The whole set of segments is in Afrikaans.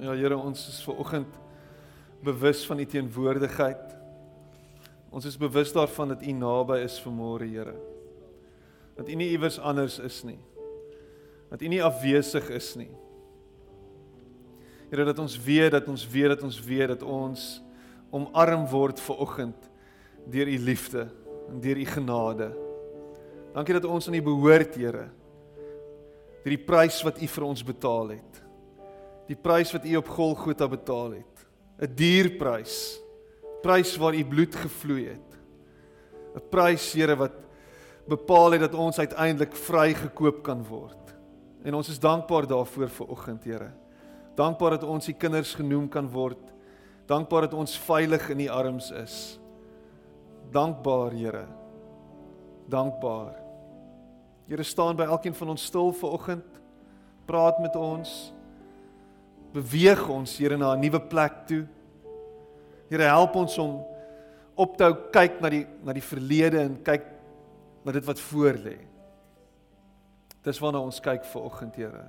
Ja Here, ons is ver oggend bewus van u teenwoordigheid. Ons is bewus daarvan dat u naby is vanmôre, Here. Dat u nie iewers anders is nie. Dat u nie afwesig is nie. Here, dat ons weet dat ons weet dat ons weet dat ons omarm word ver oggend deur u liefde en deur u genade. Dankie dat ons aan u behoort, Here. Deur die prys wat u vir ons betaal het. Die prys wat u op Golgotha betaal het. 'n Duur prys. Prys waar u bloed gevloei het. 'n Prys, Here, wat bepaal het dat ons uiteindelik vrygekoop kan word. En ons is dankbaar daarvoor vir oggend, Here. Dankbaar dat ons u kinders genoem kan word. Dankbaar dat ons veilig in u arms is. Dankbaar, Here. Dankbaar. Here staan by elkeen van ons stil vir oggend. Praat met ons beweeg ons Here na 'n nuwe plek toe. Here help ons om op te hou kyk na die na die verlede en kyk na dit wat voor lê. Dis waarna ons kyk vir oggend, Here.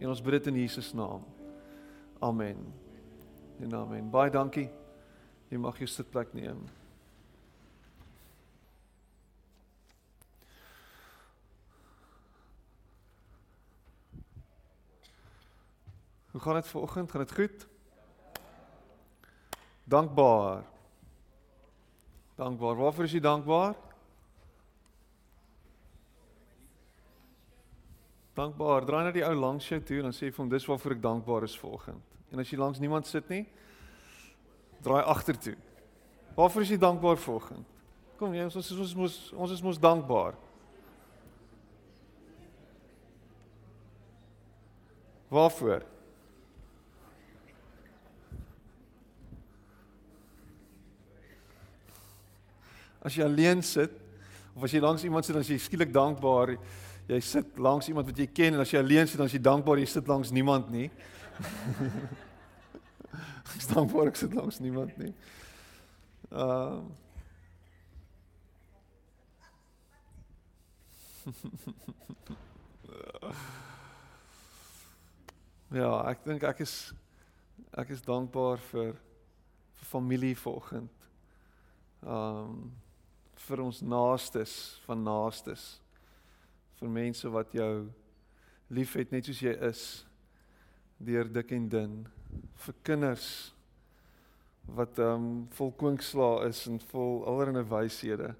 En ons bid dit in Jesus naam. Amen. En amen. Baie dankie. Jy mag jou sitplek neem. Hoe gaan dit vanoggend? Gaan dit goed? Dankbaar. Dankbaar. Waarvoor is jy dankbaar? Dankbaar. Draai na die ou langs jou toe en dan sê vir hom dis waarvoor ek dankbaar is vanoggend. En as jy langs niemand sit nie, draai agtertoe. Waarvoor is jy dankbaar vanoggend? Kom jy ons ons ons mos ons is mos dankbaar. Waarvoor? As jy alleen sit of as jy langs iemand sit dan is jy skielik dankbaar. Jy sit langs iemand wat jy ken en as jy alleen sit dan is jy dankbaar jy sit langs niemand nie. ek is dankbaar ek sit langs niemand nie. Ehm uh, Ja, ek dink ek is ek is dankbaar vir vir familie vanoggend. Ehm um, vir ons naastes van naastes. Vir mense wat jou liefhet net soos jy is deur dik en dun. Vir kinders wat ehm um, vol kwinkslaa is en vol allerlei wyshede.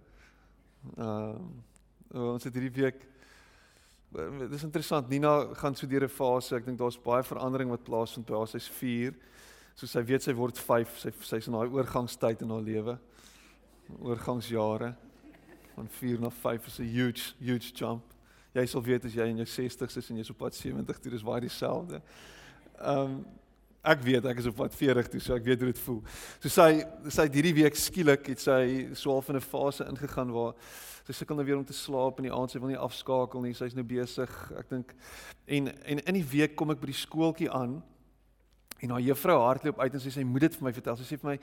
Ehm um, ons het hierdie week dis interessant Nina gaan so deur 'n fase. Ek dink daar's baie verandering wat plaasvind by haar. Sy's 4 so sy weet sy word 5 sy sy's in daai oorgangstyd in haar lewe oorgangsjare van 4 na 5 is 'n huge huge jump. Jy sal weet as jy in jou 60's is en jy's op pad 70 toe, dis baie dieselfde. Ehm um, ek weet ek is op pad 40 toe, so ek weet hoe dit voel. So sy sy het hierdie week skielik het sy swaalf in 'n fase ingegaan waar sy sukkel nou weer om te slaap in die aand, sy wil nie afskakel nie, sy's nou besig. Ek dink en en in die week kom ek by die skooltjie aan En haar juffrou hardloop uit en sê sy moet dit vir my vertel. Sy sê vir my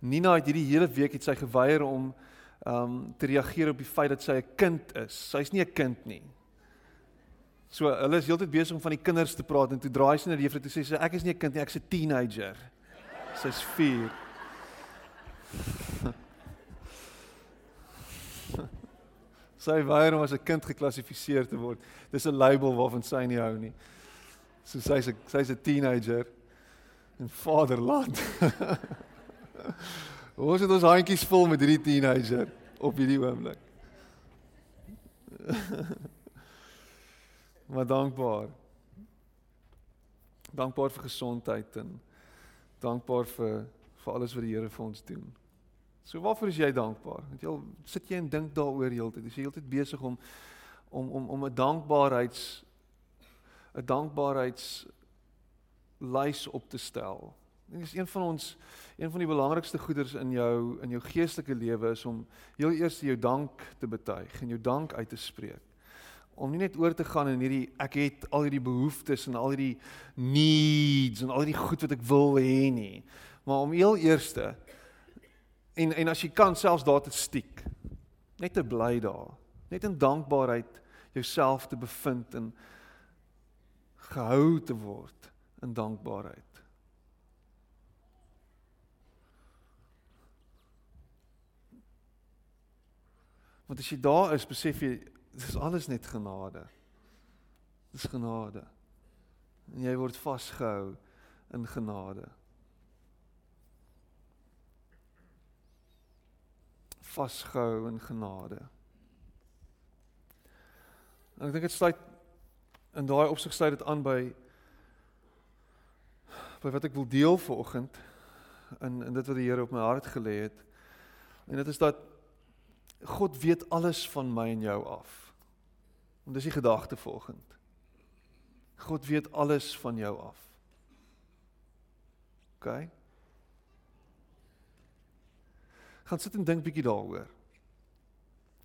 Nina het hierdie hele week het sy geweier om um te reageer op die feit dat sy 'n kind is. Sy's nie 'n kind nie. So hulle is heeltyd besig om van die kinders te praat en toe draai sy na die juffrou toe sê sy ek is nie 'n kind nie, ek's 'n teenager. Sy's 4. sy weier om as 'n kind geklassifiseer te word. Dis 'n label waarvan sy nie hou nie. So sy's 'n sy's 'n teenager vaderland. Ons het ons handjies vol met hierdie teenager op hierdie oomblik. maar dankbaar. Dankbaar vir gesondheid en dankbaar vir vir alles wat die Here vir ons doen. So waarvoor is jy dankbaar? Want jy sit jy en dink daaroor heeltyd. Jy is heeltyd besig om om om om 'n dankbaarheids 'n dankbaarheids lys op te stel. Dit is een van ons een van die belangrikste goeders in jou in jou geestelike lewe is om heel eers jou dank te betuig en jou dank uit te spreek. Om nie net oor te gaan in hierdie ek het al hierdie behoeftes en al hierdie needs en al hierdie goed wat ek wil hê nie, maar om heel eerste en en as jy kan selfs daar te stiek. Net te bly daar. Net in dankbaarheid jouself te bevind en gehou te word in dankbaarheid. Want as jy daar is, besef jy dis alles net genade. Dis genade. En jy word vasgehou in genade. Vasgehou in genade. En ek dink dit sluit in daai opsig sluit dit aan by by wat ek wil deel vanoggend in in dit wat die Here op my hart gelê het. En dit is dat God weet alles van my en jou af. En dis die gedagte vanoggend. God weet alles van jou af. OK. Gaan sit en dink bietjie daaroor.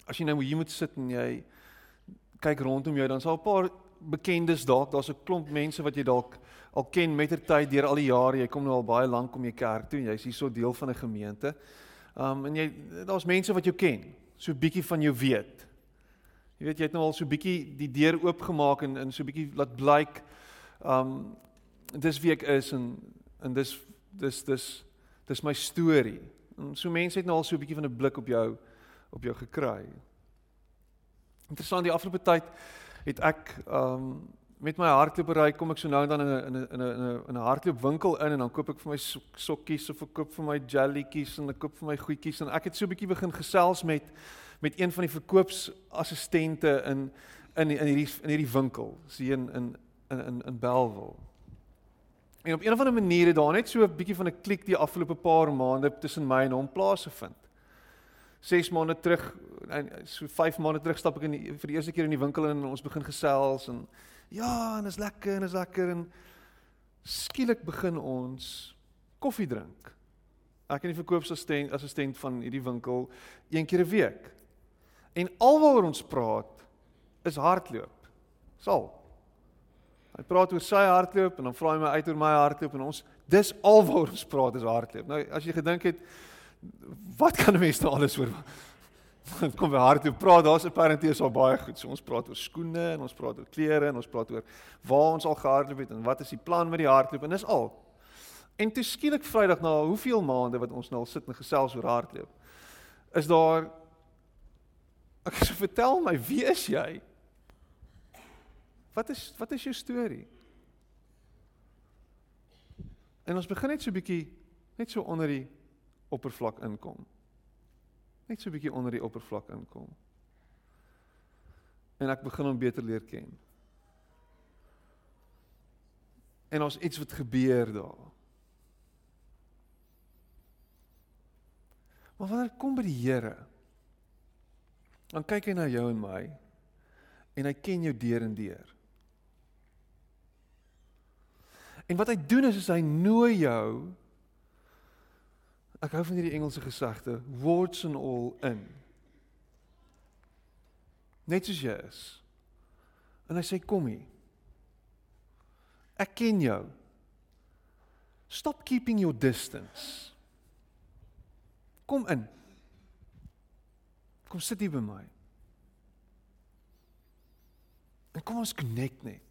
As jy nou hier moet sit en jy kyk rondom jou, dan sal 'n paar bekendes dalk, daar's 'n klomp mense wat jy dalk al ken mettertyd deur al die jare. Jy kom nou al baie lank om jy kerk toe en jy's hierso deel van 'n gemeente. Um en jy daar's mense wat jou ken, so bietjie van jou weet. Jy weet jy het nou al so bietjie die deur oopgemaak en in so bietjie laat blyk um dis wie ek is en en dis dis dis dis my storie. En so mense het nou al so bietjie van 'n blik op jou op jou gekry. Interessant die afgelope tyd het ek um met my hardlopery kom ek so nou en dan in 'n in 'n in 'n in 'n hardloopwinkel in en dan koop ek vir my sokkies of ek koop vir my jellietjies en ek koop vir my goedjies en ek het so 'n bietjie begin gesels met met een van die verkoopsassistente in in in hierdie in hierdie winkel, sien in in in in Belwel. En op een of ander manier het daar net so 'n bietjie van 'n klik die afgelope paar maande tussen my en hom plaasgevind. 6 maande terug en so 5 maande terug stap ek in die, vir die eerste keer in die winkel in en ons begin gesels en ja, en is lekker en is lekker en skielik begin ons koffie drink. Ek en die verkoopsassistent assistent van hierdie winkel een keer 'n week. En alwaar ons praat is hardloop. Sal. Hy praat oor sy hardloop en dan vra hy my uit oor my hardloop en ons dis alwaar ons praat is hardloop. Nou as jy gedink het wat kan 'n mens nou alles oor kom by hart toe praat, daar's apparently is al baie goed. So ons praat oor skoene en ons praat oor klere en ons praat oor waar ons al gehardloop het en wat is die plan met die hardloop en dis al. En toe skielik Vrydag na hoeveel maande wat ons nou al sit en gesels oor hardloop. Is daar Ek sê vertel my, wie is jy? Wat is wat is jou storie? En ons begin net so 'n bietjie net so onder die oppervlak inkom. Net so 'n bietjie onder die oppervlak inkom. En ek begin hom beter leer ken. En ons iets wat gebeur daar. Maar wanneer kom by die Here? Dan kyk hy na jou en my en hy ken jou deur en deur. En wat hy doen is, is hy nooi jou Ek hou van hierdie Engelse gesegde, words and all in. Net soos jy is. En hy sê kom hier. Ek ken jou. Stop keeping your distance. Kom in. Kom sit hier by my. En kom ons connect net.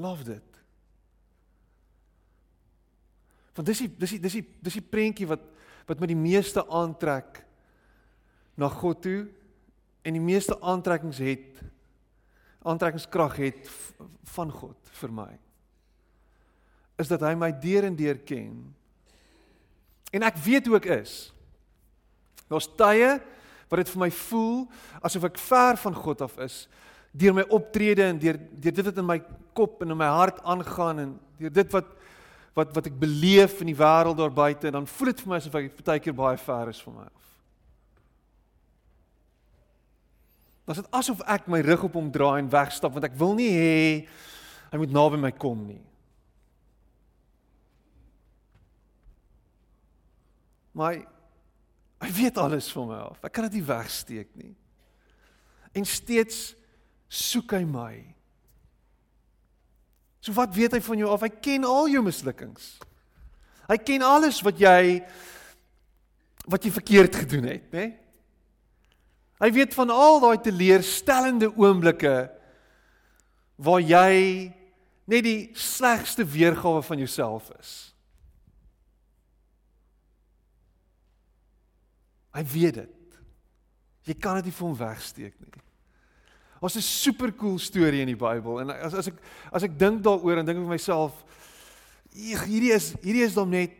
Love dit. Want dis die dis die dis die dis die prentjie wat wat met die meeste aantrek na God toe en die meeste aantrekkings het aantrekkingskrag het van God vir my. Is dat hy my deur en deur ken. En ek weet hoe ek is. Daar's tye wat dit vir my voel asof ek ver van God af is deur my optrede en deur deur dit wat in my kop en in my hart aangaan en deur dit wat wat wat ek beleef in die wêreld daar buite, dan voel dit vir my asof ek baie keer baie ver is van my af. Dit is asof ek my rug op hom draai en wegstap want ek wil nie hê hy moet naby my kom nie. Maar hy weet alles van my af. Ek kan dit nie wegsteek nie. En steeds soek hy my. So wat weet hy van jou af? Hy ken al jou mislukkings. Hy ken alles wat jy wat jy verkeerd gedoen het, né? Hy weet van al daai teleurstellende oomblikke waar jy net die slegste weergawe van jouself is. Hy weet dit. Jy kan dit nie vir hom wegsteek nie. Ons 'n super cool storie in die Bybel en as as ek as ek dink daaroor en dink vir myself hierdie is hierdie is dan net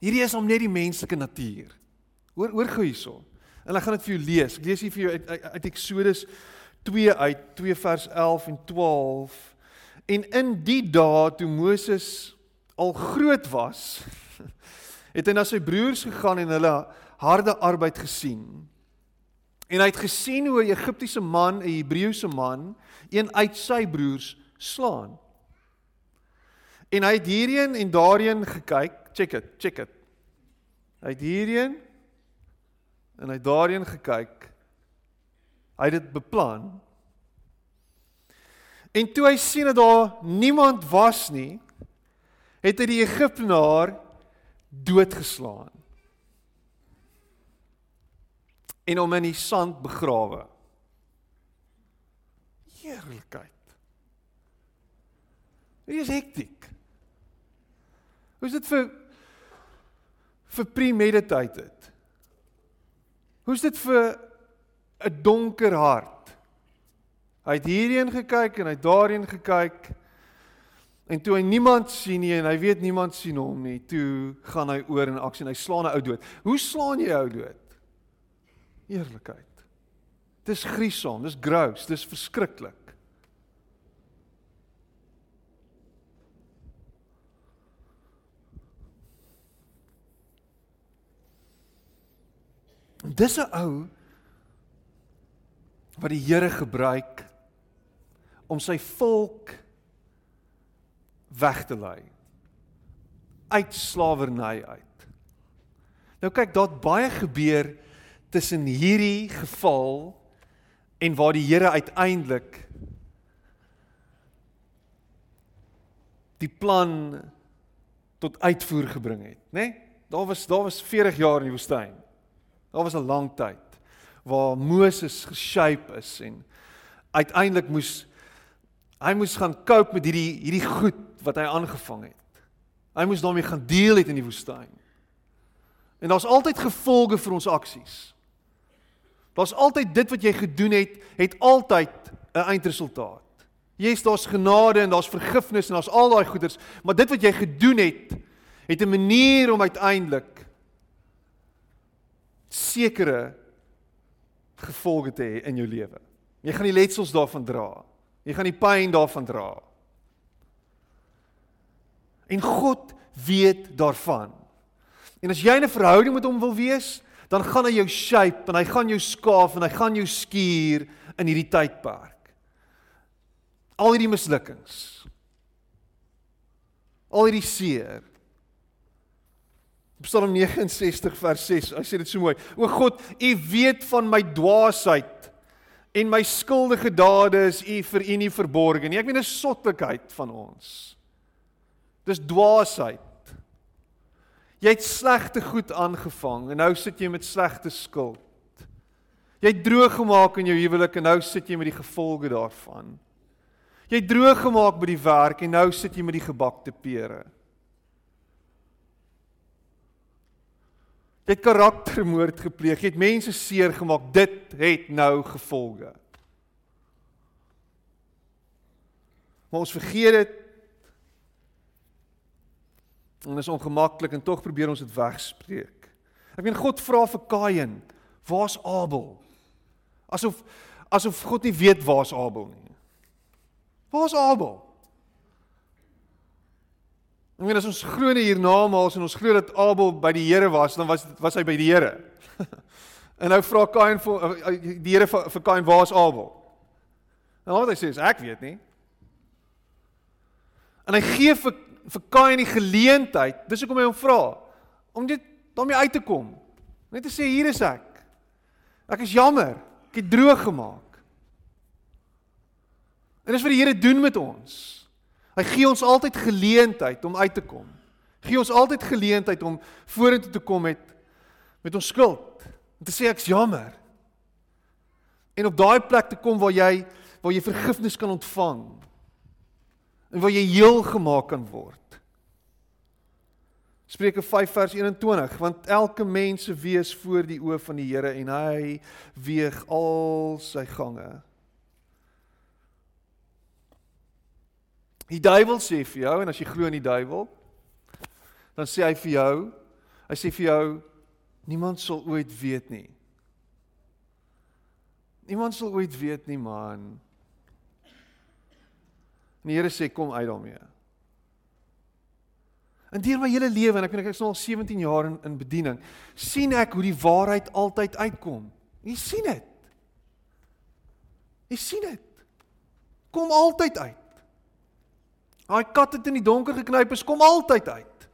hierdie is om net die menslike natuur. Hoor hoor gou hierso. En ek gaan dit vir jou lees. Ek lees hier vir jou uit, uit, uit Eksodus 2 uit 2 vers 11 en 12. En in die dae toe Moses al groot was, het hy na sy broers gegaan en hulle harde arbeid gesien. En hy het gesien hoe 'n Egiptiese man 'n Hebreëse man, een uit sy broers, slaan. En hy het hierheen en daarheen gekyk. Check it, check it. Hy het hierheen en hy het daarheen gekyk. Hy het dit beplan. En toe hy sien dat daar niemand was nie, het hy die Egiptenaar doodgeslaan. En hom in die sand begrawe. Heerlikheid. Dit is hektiek. Hoe is dit vir vir premeditated? Hoe's dit vir 'n donker hart? Hy het hierheen gekyk en hy het daarheen gekyk. En toe hy niemand sien nie en hy weet niemand sien hom nie, toe gaan hy oor in aksie en hy slaan 'n ou dood. Hoe slaan jy 'n ou dood? Eerlikheid. Dis griesom, dis gross, dis verskriklik. Dis 'n ou wat die Here gebruik om sy volk weg te lei uit slawerny uit. Nou kyk, daar't baie gebeur tussen hierdie geval en waar die Here uiteindelik die plan tot uitvoer gebring het, né? Nee? Daar was daar was 40 jaar in die woestyn. Daar was 'n lang tyd waar Moses geshape is en uiteindelik moes hy moes gaan cope met hierdie hierdie goed wat hy aangevang het. Hy moes daarmee gaan deel het in die woestyn. En daar's altyd gevolge vir ons aksies. Daar's altyd dit wat jy gedoen het, het altyd 'n eindresultaat. Jy's daar's genade en daar's vergifnis en daar's al daai goeders, maar dit wat jy gedoen het, het 'n manier om uiteindelik sekere gevolge te hê in jou lewe. Jy gaan die letsels daarvan dra. Jy gaan die pyn daarvan dra. En God weet daarvan. En as jy 'n verhouding met hom wil wees, dan gaan hy jou shape en hy gaan jou skaaf en hy gaan jou skuur in hierdie tydperk. Al hierdie mislukkings. Al hierdie seer. Psalm 69 vers 6. Hy sê dit so mooi. O God, U weet van my dwaasheid en my skuldige dade is U vir U nie verborge nie. Ek meen 'n sottekheid van ons. Dis dwaasheid. Jy het slegte goed aangevang en nou sit jy met slegte skuld. Jy het droog gemaak in jou huwelik en nou sit jy met die gevolge daarvan. Jy het droog gemaak by die werk en nou sit jy met die gebakte pere. Jy het karaktermoord gepleeg, jy het mense seer gemaak. Dit het nou gevolge. Maar ons vergeet dit. En dit is ongemaklik en tog probeer ons dit wegspreek. Ek meen God vra vir Kain, "Waar's Abel?" Asof asof God nie weet waar's Abel nie. Waar's Abel? Ek meen as ons glo nie hiernamaals en ons glo dat Abel by die Here was, dan was was hy by die Here. en nou vra Kain vir eh, eh, die Here vir, vir Kain, "Waar's Abel?" En wat hy sê is, "Ek weet nie." En hy gee vir vir Kain die geleentheid, dis hoekom hy hom vra om dit daarmee uit te kom. Net te sê hier is ek. Ek is jammer. Ek het droog gemaak. En dis wat die Here doen met ons. Hy gee ons altyd geleentheid om uit te kom. Gee ons altyd geleentheid om vorentoe te kom met met ons skuld. Om te sê ek's jammer. En op daai plek te kom waar jy waar jy vergifnis kan ontvang. En waar jy heel gemaak kan word. Spreuke 5 vers 21 want elke mens se wees voor die oë van die Here en hy weeg al sy gange. Die duiwel sê vir jou en as jy glo in die duiwel dan sê hy vir jou hy sê vir jou niemand sal ooit weet nie. Niemand sal ooit weet nie man. En die Here sê kom uit daarmee. In deur my hele lewe en ek weet ek is nou al 17 jaar in in bediening, sien ek hoe die waarheid altyd uitkom. Jy sien dit. Jy sien dit. Kom altyd uit. Daai kat het in die donker geknyp, is kom altyd uit.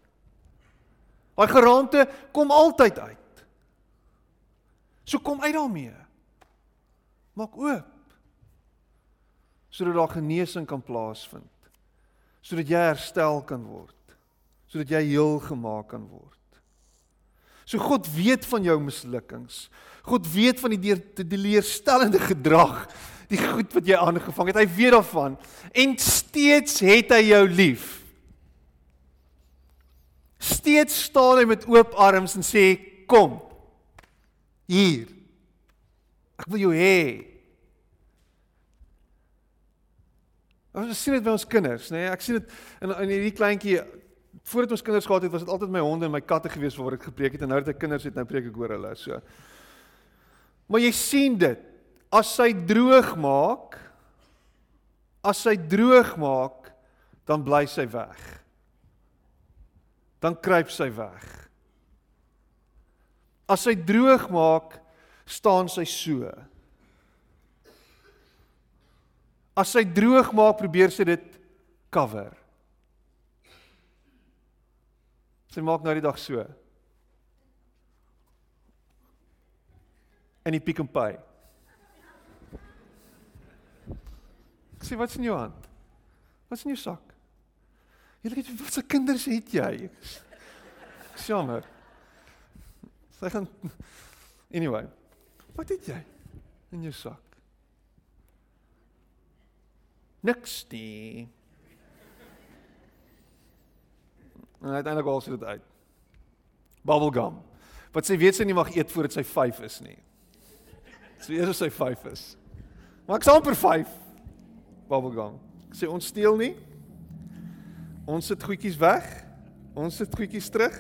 Daai geraamte kom altyd uit. So kom uit daarmee. Maak oop. Sodat daar genesing kan plaasvind. Sodat jy herstel kan word sodat jy heel gemaak kan word. So God weet van jou mislukkings. God weet van die deur die leerstellende gedrag, die goed wat jy aangevang het. Hy weet daarvan en steeds het hy jou lief. Steeds staan hy met oop arms en sê kom. Hier. Ek wil jou hê. Ons sien dit by ons kinders, nê? Nee? Ek sien dit in in hierdie kleintjie voordat ons kinders gehad het, was dit altyd my honde en my katte gewees waar ek gepreek het en nou dat ek kinders het, nou preek ek oor hulle. So. Maar jy sien dit. As sy droog maak, as sy droog maak, dan bly sy weg. Dan kruip sy weg. As sy droog maak, staan sy so. As sy droog maak, probeer sy dit cover. Sy maak nou die dag so. En die Pick n Pay. Ek sê wat's in jou hand? Wat's in jou sak? Jy weet wat se kinders het jy? Jammer. Sy gaan Anyway. Wat het jy in jou sak? Niks nie. En uiteindelik haal sy dit uit. Bubblegum. Wat sy weet sy nie mag eet voordat sy 5 is nie. So eers as sy 5 is. Maar ek's amper 5. Bubblegum. Ek sê ons steel nie. Ons sit goedjies weg. Ons sit goedjies terug.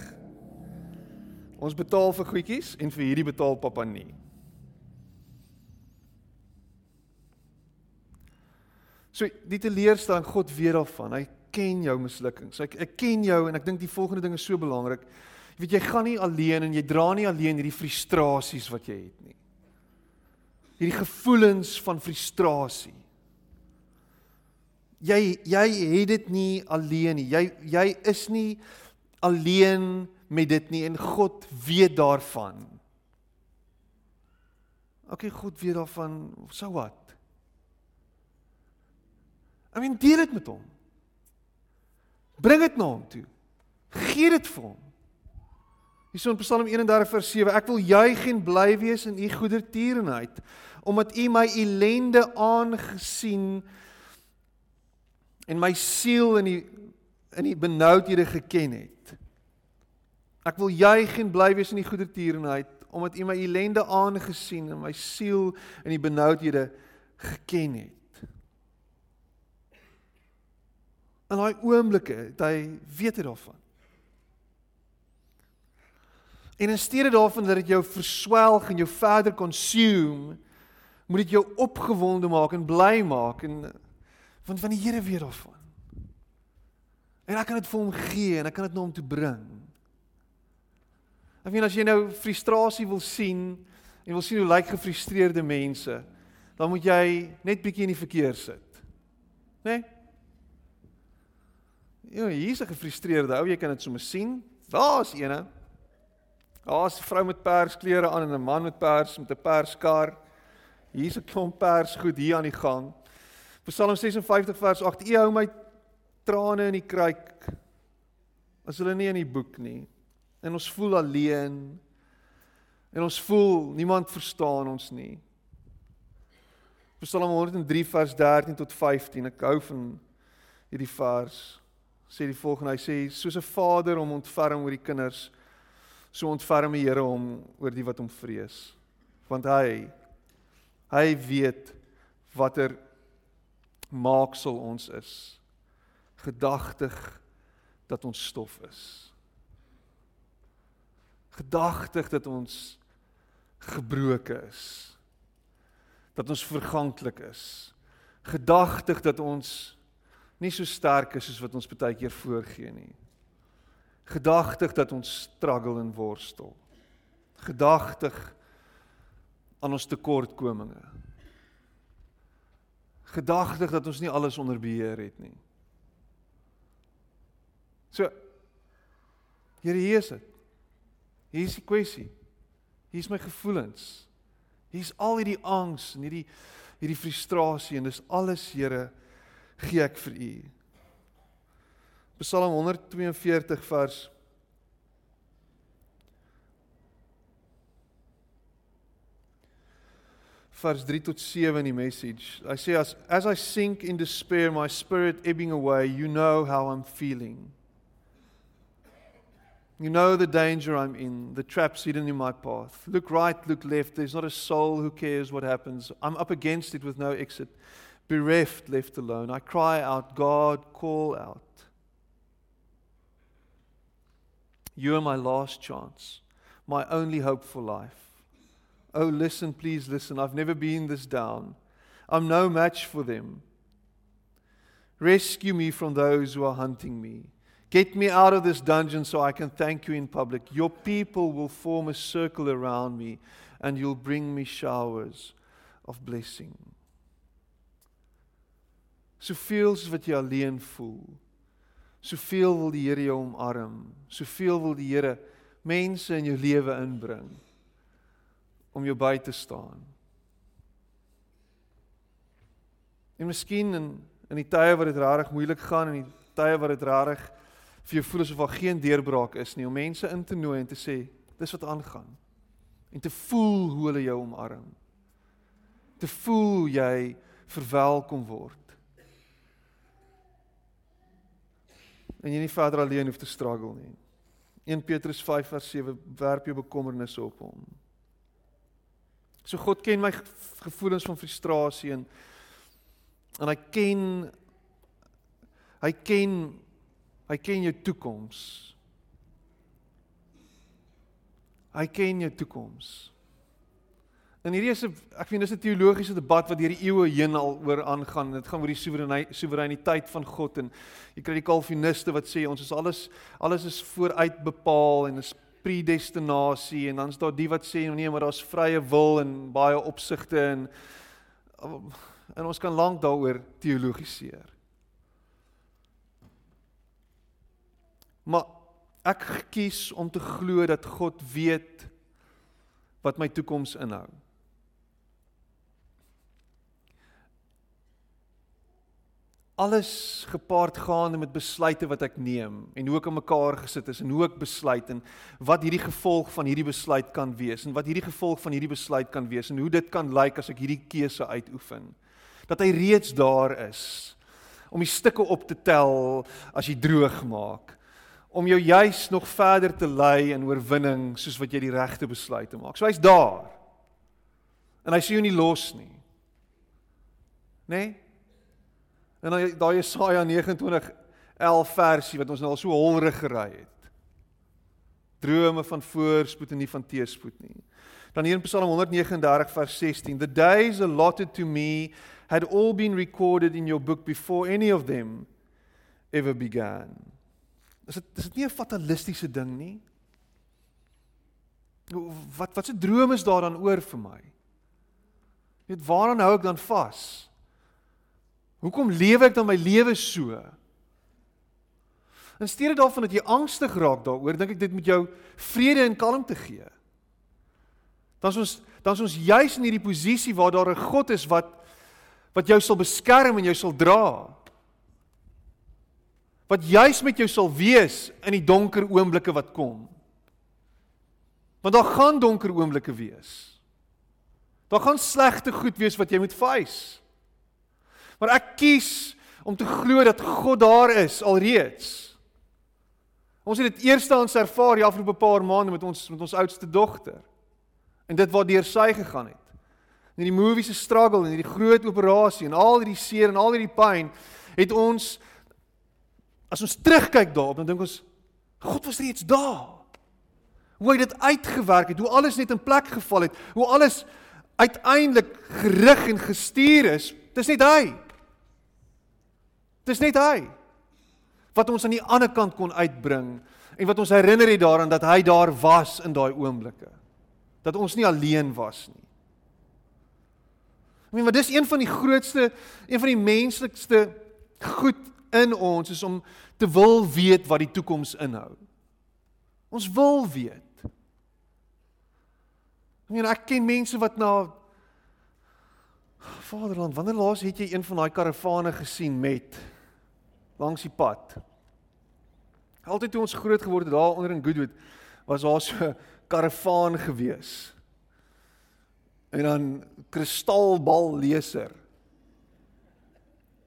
Ons betaal vir goedjies en vir hierdie betaal pappa nie. So die teleurstelling God weet daarvan. Hy ken jou mislukkings. Ek ek ken jou en ek dink die volgende ding is so belangrik. Jy weet jy gaan nie alleen en jy dra nie alleen hierdie frustrasies wat jy het nie. Hierdie gevoelens van frustrasie. Jy jy het dit nie alleen nie. Jy jy is nie alleen met dit nie en God weet daarvan. Okay, God weet daarvan. So wat? I mean, deel dit met hom. Bring dit na hom toe. Gee dit vir hom. Hierso in Psalm 31 vers 7, ek wil juig en bly wees in u goedertierenheid, omdat u my ellende aangesien en my siel in die in die benoudhede geken het. Ek wil juig en bly wees in die goedertierenheid, omdat u my ellende aangesien en my siel in die benoudhede geken het. In daai oomblikke het hy weet daarvan. En in steede daarvan dat dit jou verswelg en jou verder consume, moet dit jou opgewonde maak en bly maak en want van die Here weet daarvan. En ek kan dit vir hom gee en ek kan dit na hom toe bring. Ek meen as jy nou frustrasie wil sien en wil sien hoe lyk gefrustreerde mense, dan moet jy net bietjie in die verkeer sit. Né? Nee? Ja, hier's 'n gefrustreerde ou, jy kan dit sommer sien. Daar's eene. Daar's 'n vrou met persklere aan en 'n man met pers met 'n perskar. Hier's 'n klomp pers goed hier aan die gang. Psalm 56 vers 8: U hou my trane in die kruik. As hulle nie in die boek nie. En ons voel alleen. En ons voel niemand verstaan ons nie. Psalm 103 vers 13 tot 15. Ek hou van hierdie vers sê die volgende hy sê soos 'n vader hom ontferm oor die kinders so ontferm die Here hom oor die wat hom vrees. Want hy hy weet watter maaksel ons is. Gedagtig dat ons stof is. Gedagtig dat ons gebroken is. Dat ons verganklik is. Gedagtig dat ons nie so sterk is soos wat ons baie keer voorgee nie. Gedagtig dat ons struggle en worstel. Gedagtig aan ons tekortkominge. Gedagtig dat ons nie alles onder beheer het nie. So Here, hier is dit. Hier is die kwessie. Hier is my gevoelens. Hier is al hierdie angs en hierdie hierdie frustrasie en dis alles, Here, gee ek vir u. Psalm 142 vers vers 3 tot 7 in die message. I say as as I sink in despair my spirit ebbing away, you know how I'm feeling. You know the danger I'm in, the traps hidden in my path. Look right, look left. There's not a soul who cares what happens. I'm up against it with no exit. Bereft, left alone. I cry out, God, call out. You are my last chance, my only hope for life. Oh, listen, please listen. I've never been this down. I'm no match for them. Rescue me from those who are hunting me. Get me out of this dungeon so I can thank you in public. Your people will form a circle around me, and you'll bring me showers of blessing. Soveel soos wat jy alleen voel. Soveel wil die Here jou omarm. Soveel wil die Here mense in jou lewe inbring om jou by te staan. En miskien in in die tye wat dit rarig moeilik gaan en die tye wat dit rarig vir jou voel asof daar geen deurbraak is nie om mense in te nooi en te sê dis wat aangaan en te voel hoe hulle jou omarm. Te voel jy verwelkom word. En jy nie verder alleen hoef te struggle nie. 1 Petrus 5 vers 7 werp jou bekommernisse op hom. So God ken my gevoelens van frustrasie en en hy ken hy ken hy ken jou toekoms. Hy ken jou toekoms. En hierdie is 'n ek vind dis 'n teologiese debat wat deur die eeue heen al oor aangaan. Dit gaan oor die soewereiniteit van God en jy kry die kalviniste wat sê ons is alles alles is vooruit bepaal en is predestinasie en dan is daar die wat sê nee, maar daar's vrye wil en baie opsigte en en ons kan lank daaroor teologiseer. Maar ek kies om te glo dat God weet wat my toekoms inhou. Alles gepaard gaande met besluite wat ek neem en hoe ek aan mekaar gesit is en hoe ek besluit en wat hierdie gevolg van hierdie besluit kan wees en wat hierdie gevolg van hierdie besluit kan wees en hoe dit kan lyk as ek hierdie keuse uitoefen. Dat hy reeds daar is om die stukke op te tel as jy droog maak om jou juis nog verder te lei in oorwinning soos wat jy die regte besluite maak. So hy's daar. En hy sien jou nie los nie. Né? Nee? En dan daai Jesaja 29 11 versie wat ons nou al so holrig gery het. Drome van voorspoed en nie van teëspoed nie. Dan hier in Psalm 139 vers 16, the days allotted to me had all been recorded in your book before any of them ever began. Is dit is dit nie 'n fatalistiese ding nie? Wat wat se drome is daar dan oor vir my? Net waaraan hou ek dan vas? Hoekom lewe ek dan my lewe so? In steede daarvan dat jy angstig raak daaroor, dink ek dit moet jou vrede en kalmte gee. Dan is ons dan is ons juis in hierdie posisie waar daar 'n God is wat wat jou sal beskerm en jou sal dra. Wat juis met jou sal wees in die donker oomblikke wat kom. Want daar gaan donker oomblikke wees. Daar gaan slegte goed wees wat jy moet face. Maar ek kies om te glo dat God daar is alreeds. Ons het dit eerstehands ervaar die afgelope paar maande met ons met ons oudste dogter. En dit deur sy gegaan het. In die movie se struggle en hierdie groot operasie en al hierdie seer en al hierdie pyn het ons as ons terugkyk daarop dan dink ons God was reeds daar. Hoe hy dit uitgewerk het, hoe alles net in plek geval het, hoe alles uiteindelik gerig en gestuur is. Dis net hy. Dis net hy wat ons aan die ander kant kon uitbring en wat ons herinner het daaraan dat hy daar was in daai oomblikke. Dat ons nie alleen was nie. Ek meen, maar dis een van die grootste, een van die menslikste goed in ons is om te wil weet wat die toekoms inhou. Ons wil weet. Ek meen ek ken mense wat na Vaderland, wanneer laas het jy een van daai karavane gesien met langs die pad? Altyd toe ons groot geword het daar onder in Goodwood was daar so 'n karavaan gewees. En dan kristalbal leser.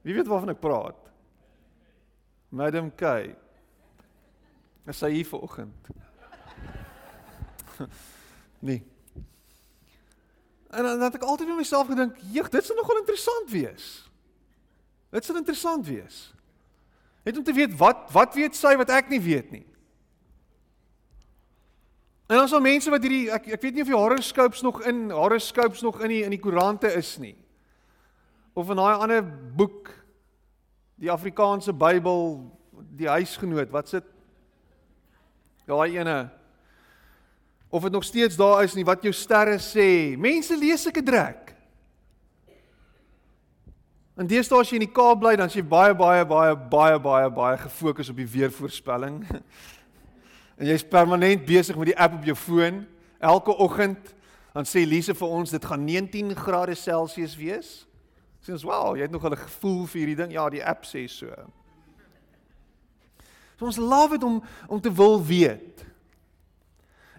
Wie weet waarvan ek praat? Madam K. Is sy hier vanoggend? nee. En dan het ek altyd vir myself gedink, "Jeg, dit sou nogal interessant wees." Dit sou interessant wees. Net om te weet wat wat weet sy wat ek nie weet nie. En ons al mense wat hierdie ek ek weet nie of die horoscopes nog in horoscopes nog in die in die koerante is nie. Of in daai ander boek die Afrikaanse Bybel die huisgenoot wat sit daai ene of dit nog steeds daar is nie wat jou sterre sê. Mense lees sulke drek. En deesdae as jy in die Kaap bly, dan is jy baie baie baie baie baie baie gefokus op die weervoorspelling. en jy's permanent besig met die app op jou foon. Elke oggend dan sê Lise vir ons dit gaan 19 grade Celsius wees. Sê ons, "Wow, jy het nog 'n gevoel vir hierdie ding." Ja, die app sê so. So ons love dit om om te wil weet.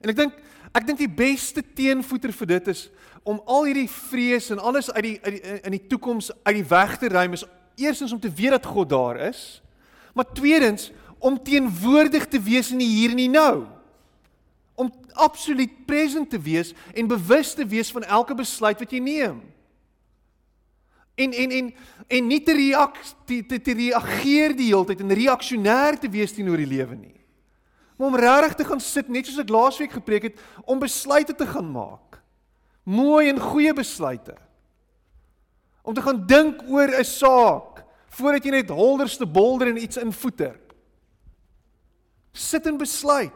En ek dink ek dink die beste teenvoeter vir dit is om al hierdie vrees en alles uit die, uit die in die toekoms uit die weg te ruim is eerstens om te weet dat God daar is, maar tweedens om teenwoordig te wees in die hier en die nou. Om absoluut present te wees en bewus te wees van elke besluit wat jy neem. En en en en nie te reageer te, te, te reageer die hele tyd en reaksionêr te wees teenoor die lewe nie maar om regtig te gaan sit net soos ek laasweek gepreek het om besluite te gaan maak. Mooi en goeie besluite. Om te gaan dink oor 'n saak voordat jy net holderste bolder en iets invoeter. Sit en besluit.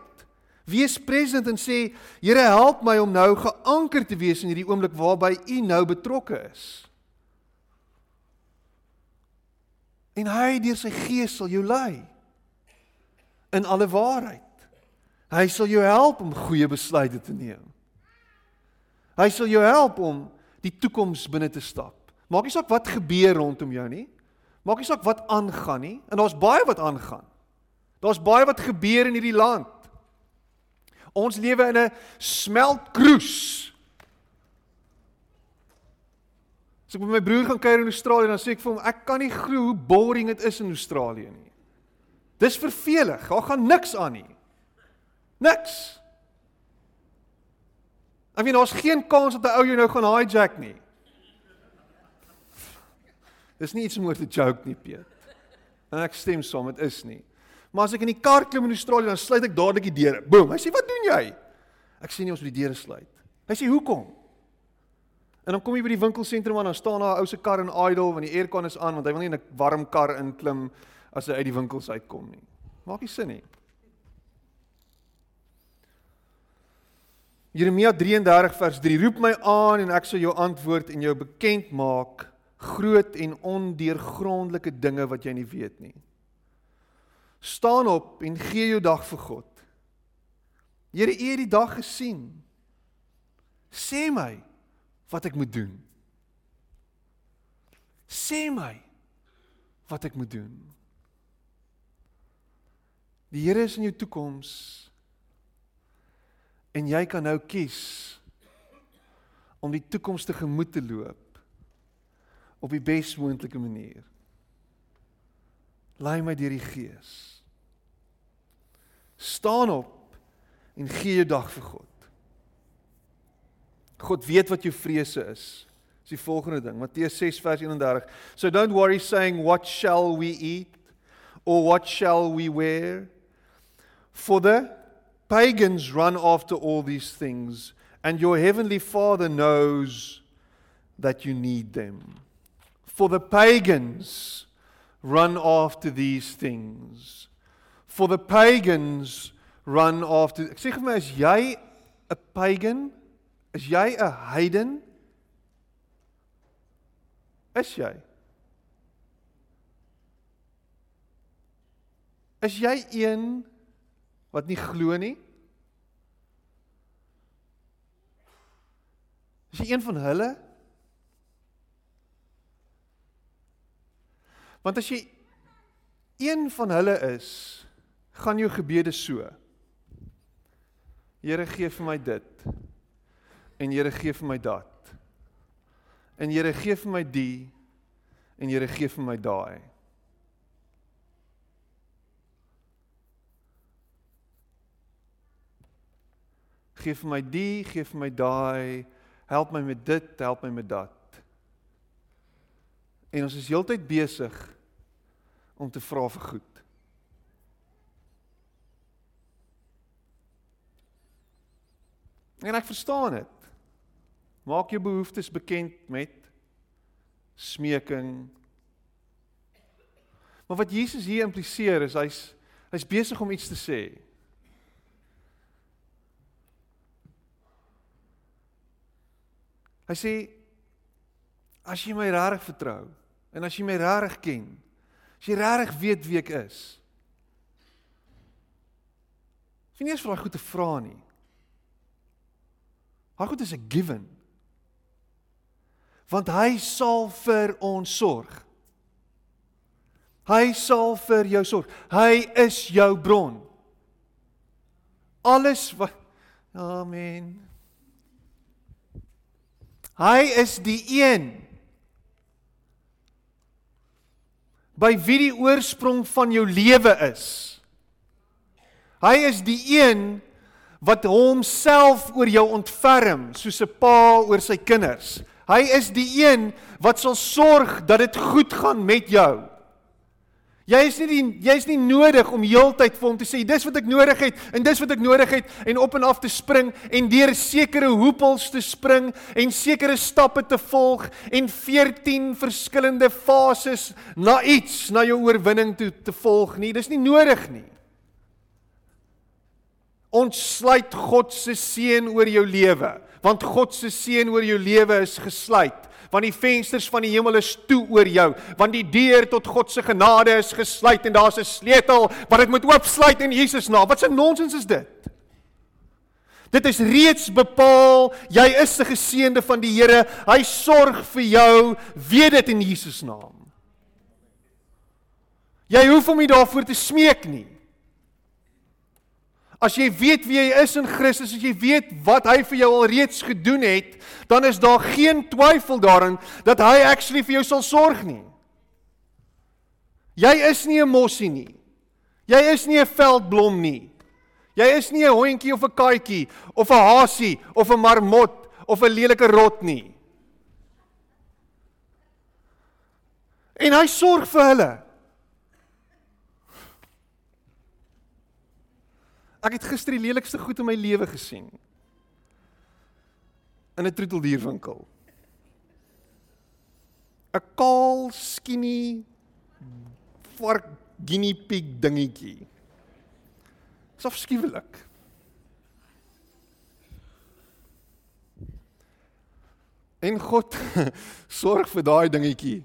Wees present en sê, Here, help my om nou geanker te wees in hierdie oomblik waarby U nou betrokke is. En hy deur sy gees sal jou lei in alle waarheid. Hy sal jou help om goeie besluite te neem. Hy sal jou help om die toekoms binne te stap. Maak nie saak wat gebeur rondom jou nie. Maak nie saak wat aangaan nie. En daar's baie wat aangaan. Daar's baie wat gebeur in hierdie land. Ons lewe in 'n smeltkroes. As ek met my broer gaan kuier in Australië, dan sê ek vir hom, ek kan nie glo hoe boring dit is in Australië nie. Dis vervelig. Daar gaan niks aan nie. Niks. Ek weet daar's geen kans dat 'n ou jou nou gaan hijack nie. Dis nie iets om oor te joke nie, Piet. En ek stem saam, dit is nie. Maar as ek in die kar klim in Australië, dan sluit ek dadelik die deure. Boom. Hy sê, "Wat doen jy?" Ek sê nie ons moet die deure sluit. Hy sê, "Hoekom?" En dan kom jy by die winkelsentrum en dan staan daar 'n ou se kar in idle want die aircon is aan want hy wil nie in 'n warm kar inklim as hy uit die winkels uitkom nie. Maak nie sin nie. Jeremia 33 vers 3 roep my aan en ek sal jou antwoord en jou bekend maak groot en ondeurgrondelike dinge wat jy nie weet nie. Staan op en gee jou dag vir God. Here, U het die dag gesien. Sê my wat ek moet doen. Sê my wat ek moet doen. Die Here is in jou toekoms En jy kan nou kies om die toekoms tegemoet te loop op die bes moontlike manier. Lei my deur die Gees. Staan op en gee jou dag vir God. God weet wat jou vrese is. Dis die volgende ding, Matteus 6 vers 31. So don't worry saying what shall we eat or what shall we wear? For the pagans run after all these things, and your heavenly Father knows that you need them. For the pagans run after these things. For the pagans run after Ek sê vir my is jy 'n pagan? Is jy 'n heiden? Is jy? Is jy een wat nie glo nie? Is jy een van hulle? Want as jy een van hulle is, gaan jou gebede so. Here gee vir my dit. En Here gee vir my dat. En Here gee vir my die en Here gee vir my daai. Gee vir my die, gee vir my daai, help my met dit, help my met dat. En ons is heeltyd besig om te vra vir goed. En ek verstaan dit. Maak jou behoeftes bekend met smeking. Maar wat Jesus hier impliseer is hy's hy's besig om iets te sê. Hy sê as jy my regtig vertrou en as jy my regtig ken, as jy regtig weet wie ek is. Sien eens vir daai goed te vra nie. Daai goed is 'n given. Want hy sal vir ons sorg. Hy sal vir jou sorg. Hy is jou bron. Alles wat Amen. Hy is die een by wie die oorsprong van jou lewe is. Hy is die een wat homself oor jou ontferm soos 'n pa oor sy kinders. Hy is die een wat sal sorg dat dit goed gaan met jou. Jy is nie die, jy is nie nodig om heeltyd vir hom te sê dis wat ek nodig het en dis wat ek nodig het en op en af te spring en deur sekere hoepels te spring en sekere stappe te volg en 14 verskillende fases na iets na jou oorwinning toe te volg nie. Dis nie nodig nie. Ontsluit God se seën oor jou lewe, want God se seën oor jou lewe is gesluit want die vensters van die hemel is toe oor jou, want die deur tot God se genade is gesluit en daar's 'n sleutel wat dit moet oopsluit in Jesus naam. Wat 'n nonsens is dit? Dit is reeds bepaal, jy is 'n geseënde van die Here. Hy sorg vir jou, weet dit in Jesus naam. Jy hoef hom nie daarvoor te smeek nie. As jy weet wie jy is in Christus, as jy weet wat hy vir jou alreeds gedoen het, dan is daar geen twyfel daarin dat hy actually vir jou sal sorg nie. Jy is nie 'n mossie nie. Jy is nie 'n veldblom nie. Jy is nie 'n hondjie of 'n katjie of 'n hasie of 'n marmot of 'n lelike rot nie. En hy sorg vir hulle. Ek het gister die lelikste goed in my lewe gesien. In 'n troeteldierwinkel. 'n Kaal, skinny vark guinea pig dingetjie. Dis afskuwelik. En God sorg vir daai dingetjie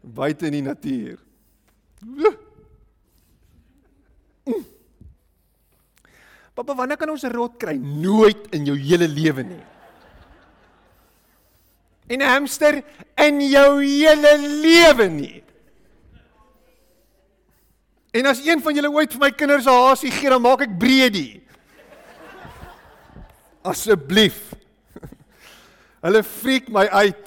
buite in die natuur. Pappa, wanneer kan ons 'n rot kry? Nooit in jou hele lewe nie. En 'n hamster in jou hele lewe nie. En as een van julle ooit vir my kinders 'n hasie gee, dan maak ek breedie. Asseblief. Hulle freak my uit.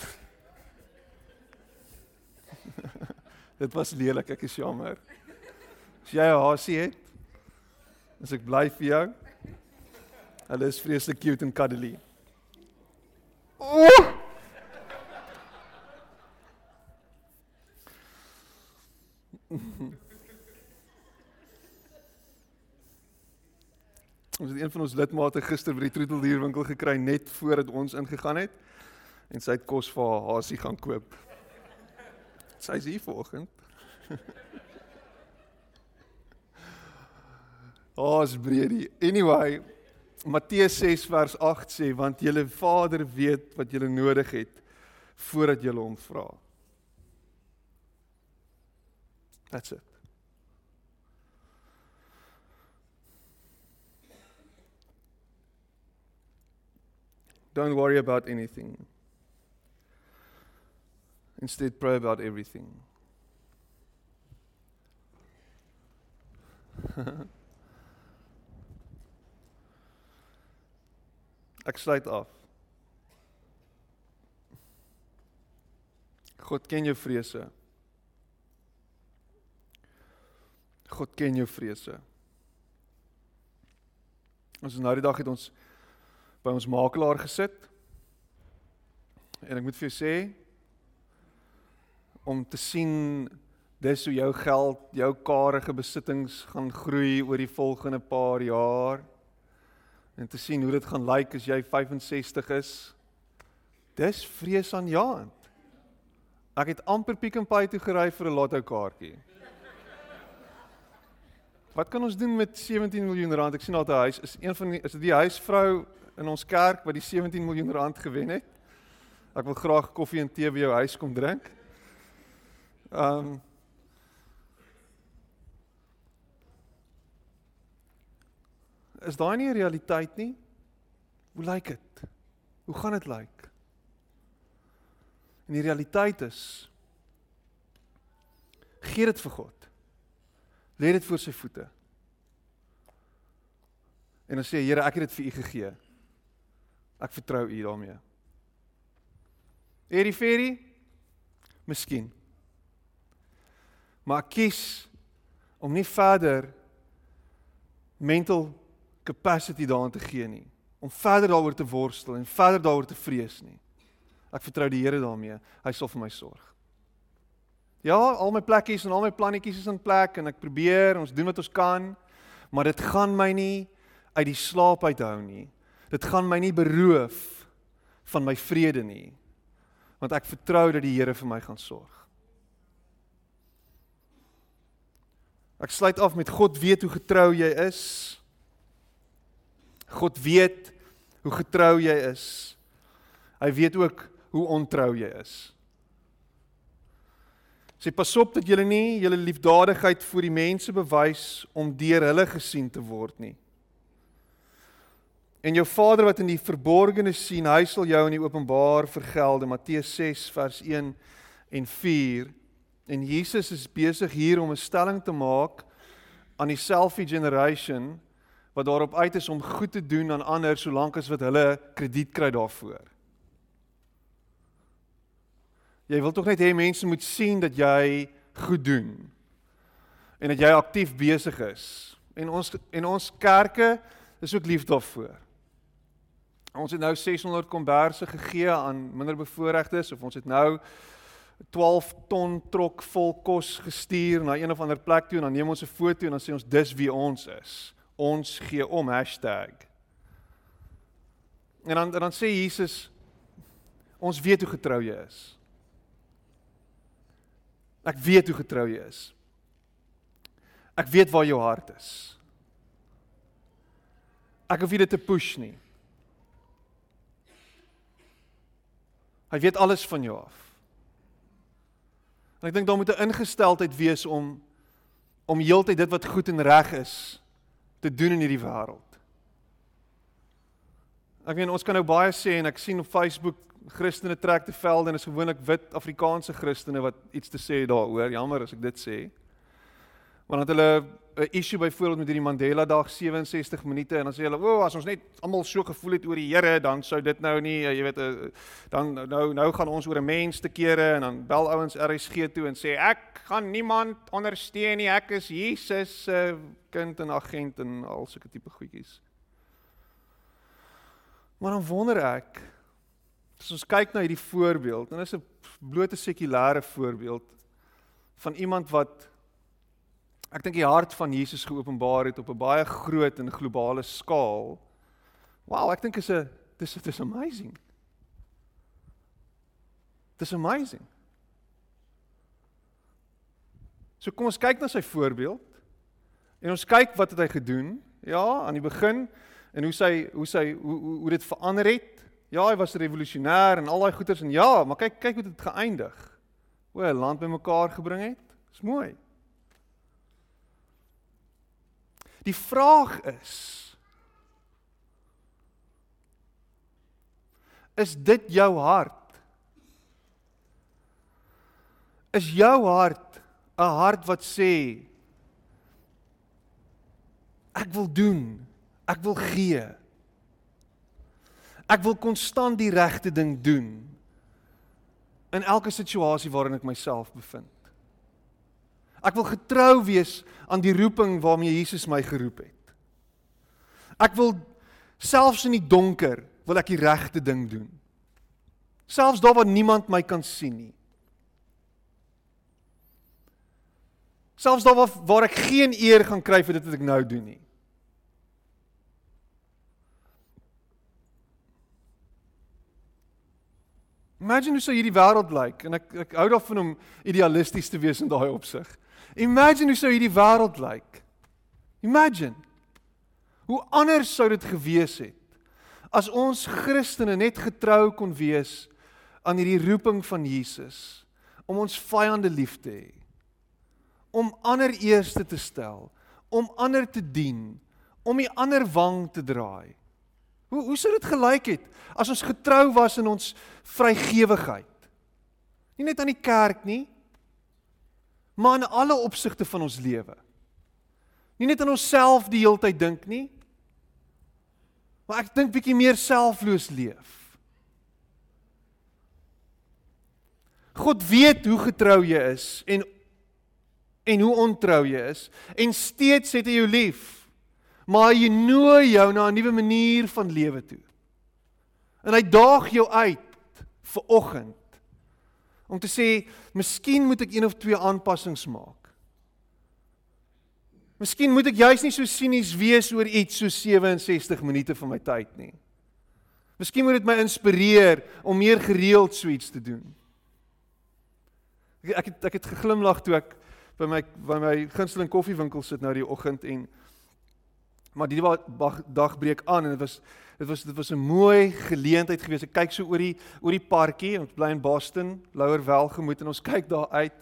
Dit was lelik, ek is jammer. As jy 'n hasie het, as ek bly vir jou. Hulle is vreeslik cute en cuddly. Oh! Ons het een van ons lidmate gister by die troeteldierwinkel gekry net voordat ons ingegaan het en sy het kos vir haar hasie gaan koop. Sy is hier vanoggend. Haas Brady. Anyway, Matteus 6 vers 8 sê want julle Vader weet wat julle nodig het voordat julle hom vra. That's it. Don't worry about anything. Instead, pray about everything. Ek sluit af. God ken jou vrese. God ken jou vrese. Ons nou die dag het ons by ons makelaar gesit. En ek moet vir jou sê om te sien dis hoe jou geld, jou karige besittings gaan groei oor die volgende paar jaar en te sien hoe dit gaan lyk as jy 65 is. Dis vreesaanjaend. Ek het amper Pick n Pay toe gery vir 'n lotto kaartjie. Wat kan ons doen met 17 miljoen rand? Ek sien daar 'n huis is een van die is dit die huisvrou in ons kerk wat die 17 miljoen rand gewen het. Ek wil graag koffie en tee by jou huis kom drink. Ehm um, Is daai nie 'n realiteit nie? Hoe lyk dit? Hoe gaan dit lyk? En die realiteit is gee dit vir God. Lê dit voor sy voete. En dan sê Here, ek het dit vir u gegee. Ek vertrou u daarmee. Eri Ferry? Miskien. Maar kies om nie verder mental capacity daarin te gee nie om verder daaroor te worstel en verder daaroor te vrees nie. Ek vertrou die Here daarmee. Hy sal vir my sorg. Ja, al my plekkies en al my plannetjies is in plek en ek probeer, ons doen wat ons kan, maar dit gaan my nie uit die slaap uithou nie. Dit gaan my nie beroof van my vrede nie. Want ek vertrou dat die Here vir my gaan sorg. Ek sluit af met God weet hoe getrou jy is. God weet hoe getrou jy is. Hy weet ook hoe ontrou jy is. Sê pas op dat julle nie julle liefdadigheid vir die mense bewys om deur hulle gesien te word nie. En jou Vader wat in die verborgene sien, hy sal jou in die openbaar vergelde. Matteus 6 vers 1 en 4. En Jesus is besig hier om 'n stelling te maak aan die selfie generation wat daarop uit is om goed te doen aan ander solank as wat hulle krediet kry daarvoor. Jy wil tog net hê mense moet sien dat jy goed doen en dat jy aktief besig is. En ons en ons kerke is ook lief daarvoor. Ons het nou 600 komberse gegee aan minderbevoorregtes of ons het nou 12 ton trok vol kos gestuur na een of ander plek toe en dan neem ons 'n foto en dan sê ons dis wie ons is ons gee om hashtag. En dan dan sê Jesus ons weet hoe getrou jy is. Ek weet hoe getrou jy is. Ek weet waar jou hart is. Ek hoef dit te push nie. Hy weet alles van jou af. En ek dink daar moet 'n ingesteldheid wees om om heeltyd dit wat goed en reg is te doen in hierdie wêreld. Ek meen ons kan nou baie sê en ek sien op Facebook Christene trek te velde en is gewoonlik wit Afrikaanse Christene wat iets te sê daaroor. Jammer as ek dit sê. Want hulle 'n issue byvoorbeeld met hierdie Mandela Dag 67 minute en dan sê hulle, "O, oh, as ons net almal so gevoel het oor die Here, dan sou dit nou nie, jy weet, uh, dan nou nou gaan ons oor 'n mens te kere en dan bel ouens RSG toe en sê ek gaan niemand ondersteun nie, ek is Jesus se uh, kind en agent en al sulke tipe goedjies." Maar dan wonder ek, as ons kyk na hierdie voorbeeld, en dit is 'n blote sekulêre voorbeeld van iemand wat ek dink die hart van Jesus geopenbaar het op 'n baie groot en globale skaal. Wow, ek dink is 'n dis dis amazing. Dis amazing. So kom ons kyk na sy voorbeeld en ons kyk wat het hy gedoen? Ja, aan die begin en hoe sy hoe sy hoe hoe, hoe dit verander het. Ja, hy was revolusionêr en al daai goeters en ja, maar kyk kyk hoe dit geëindig. O, 'n land bymekaar gebring het. Dis mooi. Die vraag is Is dit jou hart? Is jou hart 'n hart wat sê ek wil doen, ek wil gee. Ek wil konstant die regte ding doen in elke situasie waarin ek myself bevind. Ek wil getrou wees aan die roeping waarmee Jesus my geroep het. Ek wil selfs in die donker wil ek die regte ding doen. Selfs daar waar niemand my kan sien nie. Selfs daar waar, waar ek geen eer gaan kry vir dit wat ek nou doen nie. Imagine hoe sou hierdie wêreld lyk en ek ek hou daarvan om idealisties te wees in daai opsig. Imagine hoe sou hierdie wêreld lyk. Imagine. Hoe anders sou dit gewees het as ons Christene net getrou kon wees aan hierdie roeping van Jesus om ons vyande lief te hê. Om ander eerste te stel, om ander te dien, om die ander wang te draai. Hoe hoe sou dit gelyk het as ons getrou was in ons vrygewigheid? Nie net aan die kerk nie, maar in alle opsigte van ons lewe. Nie net aan onsself die hele tyd dink nie, maar ek dink bietjie meer selfloos leef. God weet hoe getrou jy is en en hoe ontrou jy is en steeds het hy jou lief. Maar hy nooi jou na 'n nuwe manier van lewe toe. En hy daag jou uit vir oggend om te sê, "Miskien moet ek een of twee aanpassings maak." Miskien moet ek juis nie so sinies wees oor iets so 67 minute van my tyd nie. Miskien moet dit my inspireer om meer gereeld so iets te doen. Ek ek het, ek het geglimlag toe ek by my by my gunsteling koffiewinkel sit nou die oggend en maar die dag breek aan en dit was dit was dit was 'n mooi geleentheid geweest. Ek kyk so oor die oor die parkie. Ons bly in Boston, Lower Welgemoot en ons kyk daar uit.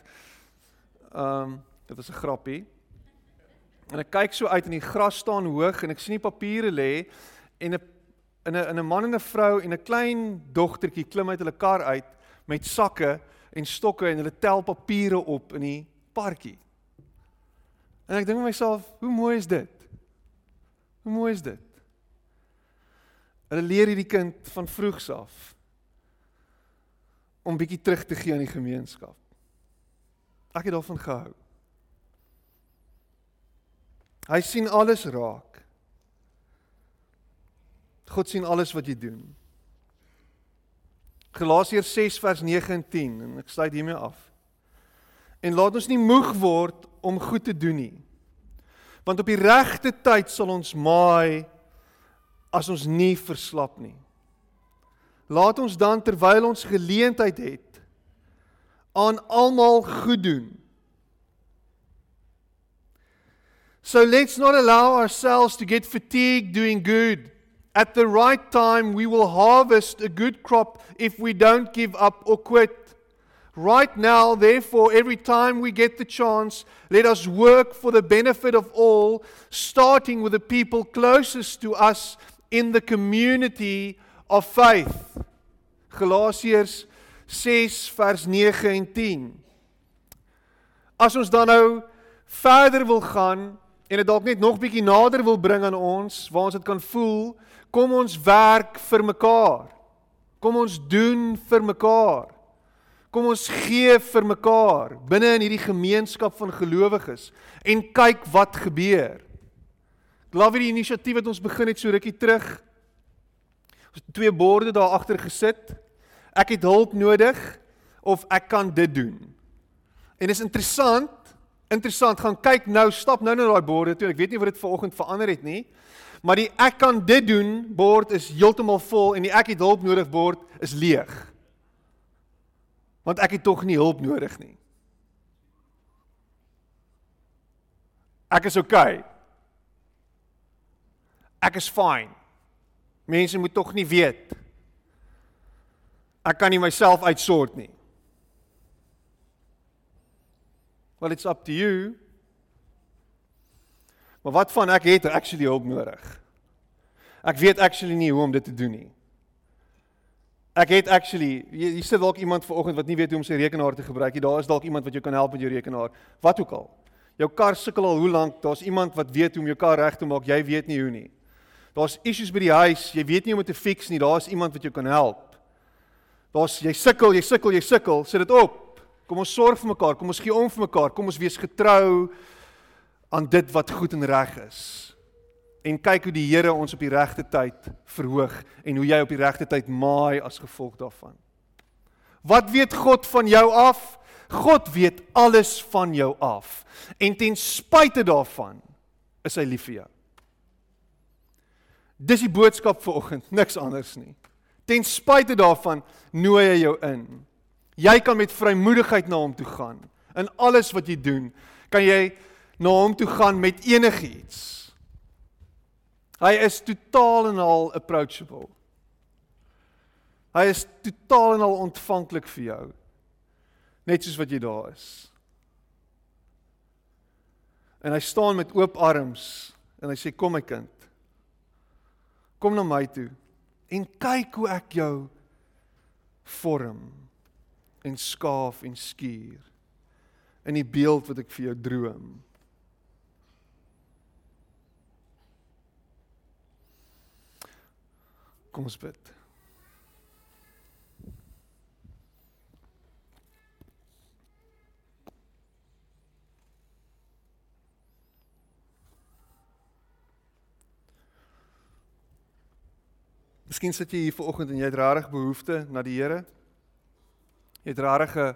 Ehm um, dit was 'n grappie. En ek kyk so uit en die gras staan hoog en ek sien die papiere lê en 'n in 'n in 'n man en 'n vrou en 'n klein dogtertjie klim uit hulle kar uit met sakke en stokke en hulle tel papiere op in die parkie. En ek dink myself, hoe mooi is dit? Hoe mooi is dit? Hulle leer hierdie kind van vroegs af om bietjie terug te gee aan die gemeenskap. Ek het daarvan gehou. Hy sien alles raak. God sien alles wat jy doen. Galasiërs 6 vers 9 en 10 en ek sluit hiermee af. En laat ons nie moeg word om goed te doen nie want op die regte tyd sal ons maai as ons nie verslap nie. Laat ons dan terwyl ons geleentheid het aan almal goed doen. So let's not allow ourselves to get fatigued doing good. At the right time we will harvest a good crop if we don't give up or quit. Right now, therefore, every time we get the chance, let us work for the benefit of all, starting with the people closest to us in the community of faith. Galasiërs 6 vers 9 en 10. As ons dan nou verder wil gaan en dit dalk net nog bietjie nader wil bring aan ons waar ons dit kan voel, kom ons werk vir mekaar. Kom ons doen vir mekaar. Kom ons gee vir mekaar binne in hierdie gemeenskap van gelowiges en kyk wat gebeur. Glo vir die inisiatief wat ons begin het so rukkie terug. Ons het twee borde daar agter gesit. Ek het hulp nodig of ek kan dit doen. En dit is interessant, interessant gaan kyk nou, stap nou na daai borde toe. Ek weet nie wat dit vanoggend verander het nie. Maar die ek kan dit doen bord is heeltemal vol en die ek het hulp nodig bord is leeg want ek het tog nie hulp nodig nie. Ek is oukei. Okay. Ek is fine. Mense moet tog nie weet. Ek kan nie myself uitsort nie. Well it's up to you. Maar wat van ek het actually hulp nodig? Ek weet actually nie hoe om dit te doen nie. Ek het actually hier sit dalk iemand vanoggend wat nie weet hoe om sy rekenaar te gebruik nie. Daar is dalk iemand wat jou kan help met jou rekenaar. Wat ook al. Jou kar sukkel al hoe lank? Daar's iemand wat weet hoe om jou kar reg te maak. Jy weet nie hoe nie. Daar's issues by die huis. Jy weet nie hoe om dit te fix nie. Daar's iemand wat jou kan help. Daar's jy sukkel, jy sukkel, jy sukkel. Sit dit op. Kom ons sorg vir mekaar. Kom ons gee om vir mekaar. Kom ons wees getrou aan dit wat goed en reg is en kyk hoe die Here ons op die regte tyd verhoog en hoe jy op die regte tyd maai as gevolg daarvan. Wat weet God van jou af? God weet alles van jou af. En ten spyte daarvan is hy lief vir jou. Dis die boodskap vir oggend, niks anders nie. Ten spyte daarvan nooi hy jou in. Jy kan met vrymoedigheid na hom toe gaan. In alles wat jy doen, kan jy na hom toe gaan met enigiets. Hy is totaal en al approachable. Hy is totaal en al ontvanklik vir jou. Net soos wat jy daar is. En hy staan met oop arms en hy sê kom my kind. Kom na my toe en kyk hoe ek jou vorm en skaaf en skuur in die beeld wat ek vir jou droom. Kom ons bid. Miskien sit jy hier vanoggend en jy het regtig behoefte na die Here. Jy het regtig 'n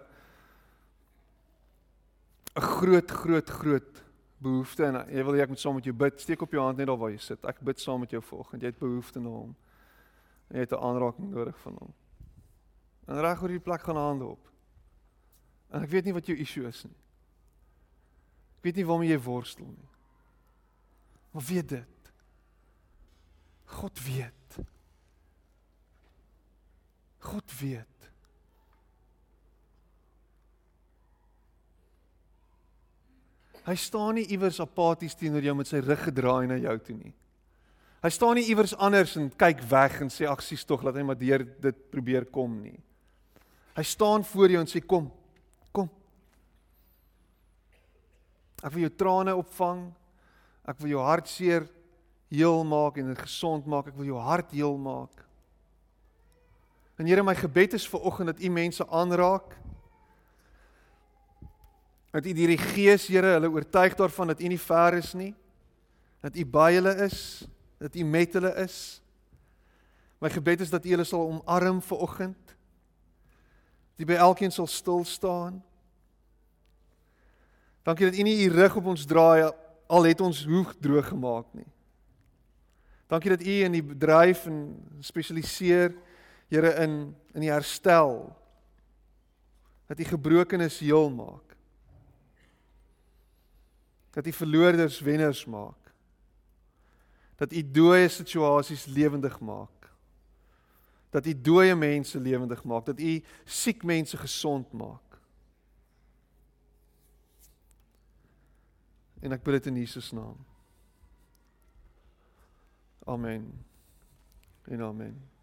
'n groot groot groot behoefte en jy wil hê ek moet saam met jou bid. Steek op jou hand net daar waar jy sit. Ek bid saam met jou vanoggend. Jy het behoefte na hom. Jy het 'n aanraking nodig van hom. En reg oor die plek gaan hande op. En ek weet nie wat jou issue is nie. Ek weet nie waarmee jy worstel nie. Maar weet dit. God weet. God weet. Hy staan nie iewers apaties teenoor jou met sy rug gedraai na jou toe nie. Hy staan nie iewers anders en kyk weg en sê ag sies tog laat hy maar deur dit probeer kom nie. Hy staan voor jou en sê kom. Kom. Ek wil jou trane opvang. Ek wil jou hartseer heel maak en gesond maak. Ek wil jou hart heel maak. En Here, my gebed is vir oggend dat U mense aanraak. Dat U deur die Gees, Here, hulle oortuig daarvan dat U nie ver is nie. Dat U by hulle is dat U met hulle is. My gebed is dat U hulle sal omarm vir oggend. Dat U by elkeen sal stil staan. Dankie dat U nie U rug op ons draai al het ons hoeg droog gemaak nie. Dankie dat U in die bedryf en spesialiseer Here in in die herstel. Dat U gebrokenes heel maak. Dat U verloorders wenners maak dat u dooie situasies lewendig maak. Dat u dooie mense lewendig maak, dat u siek mense gesond maak. En ek bid dit in Jesus naam. Amen. En amen.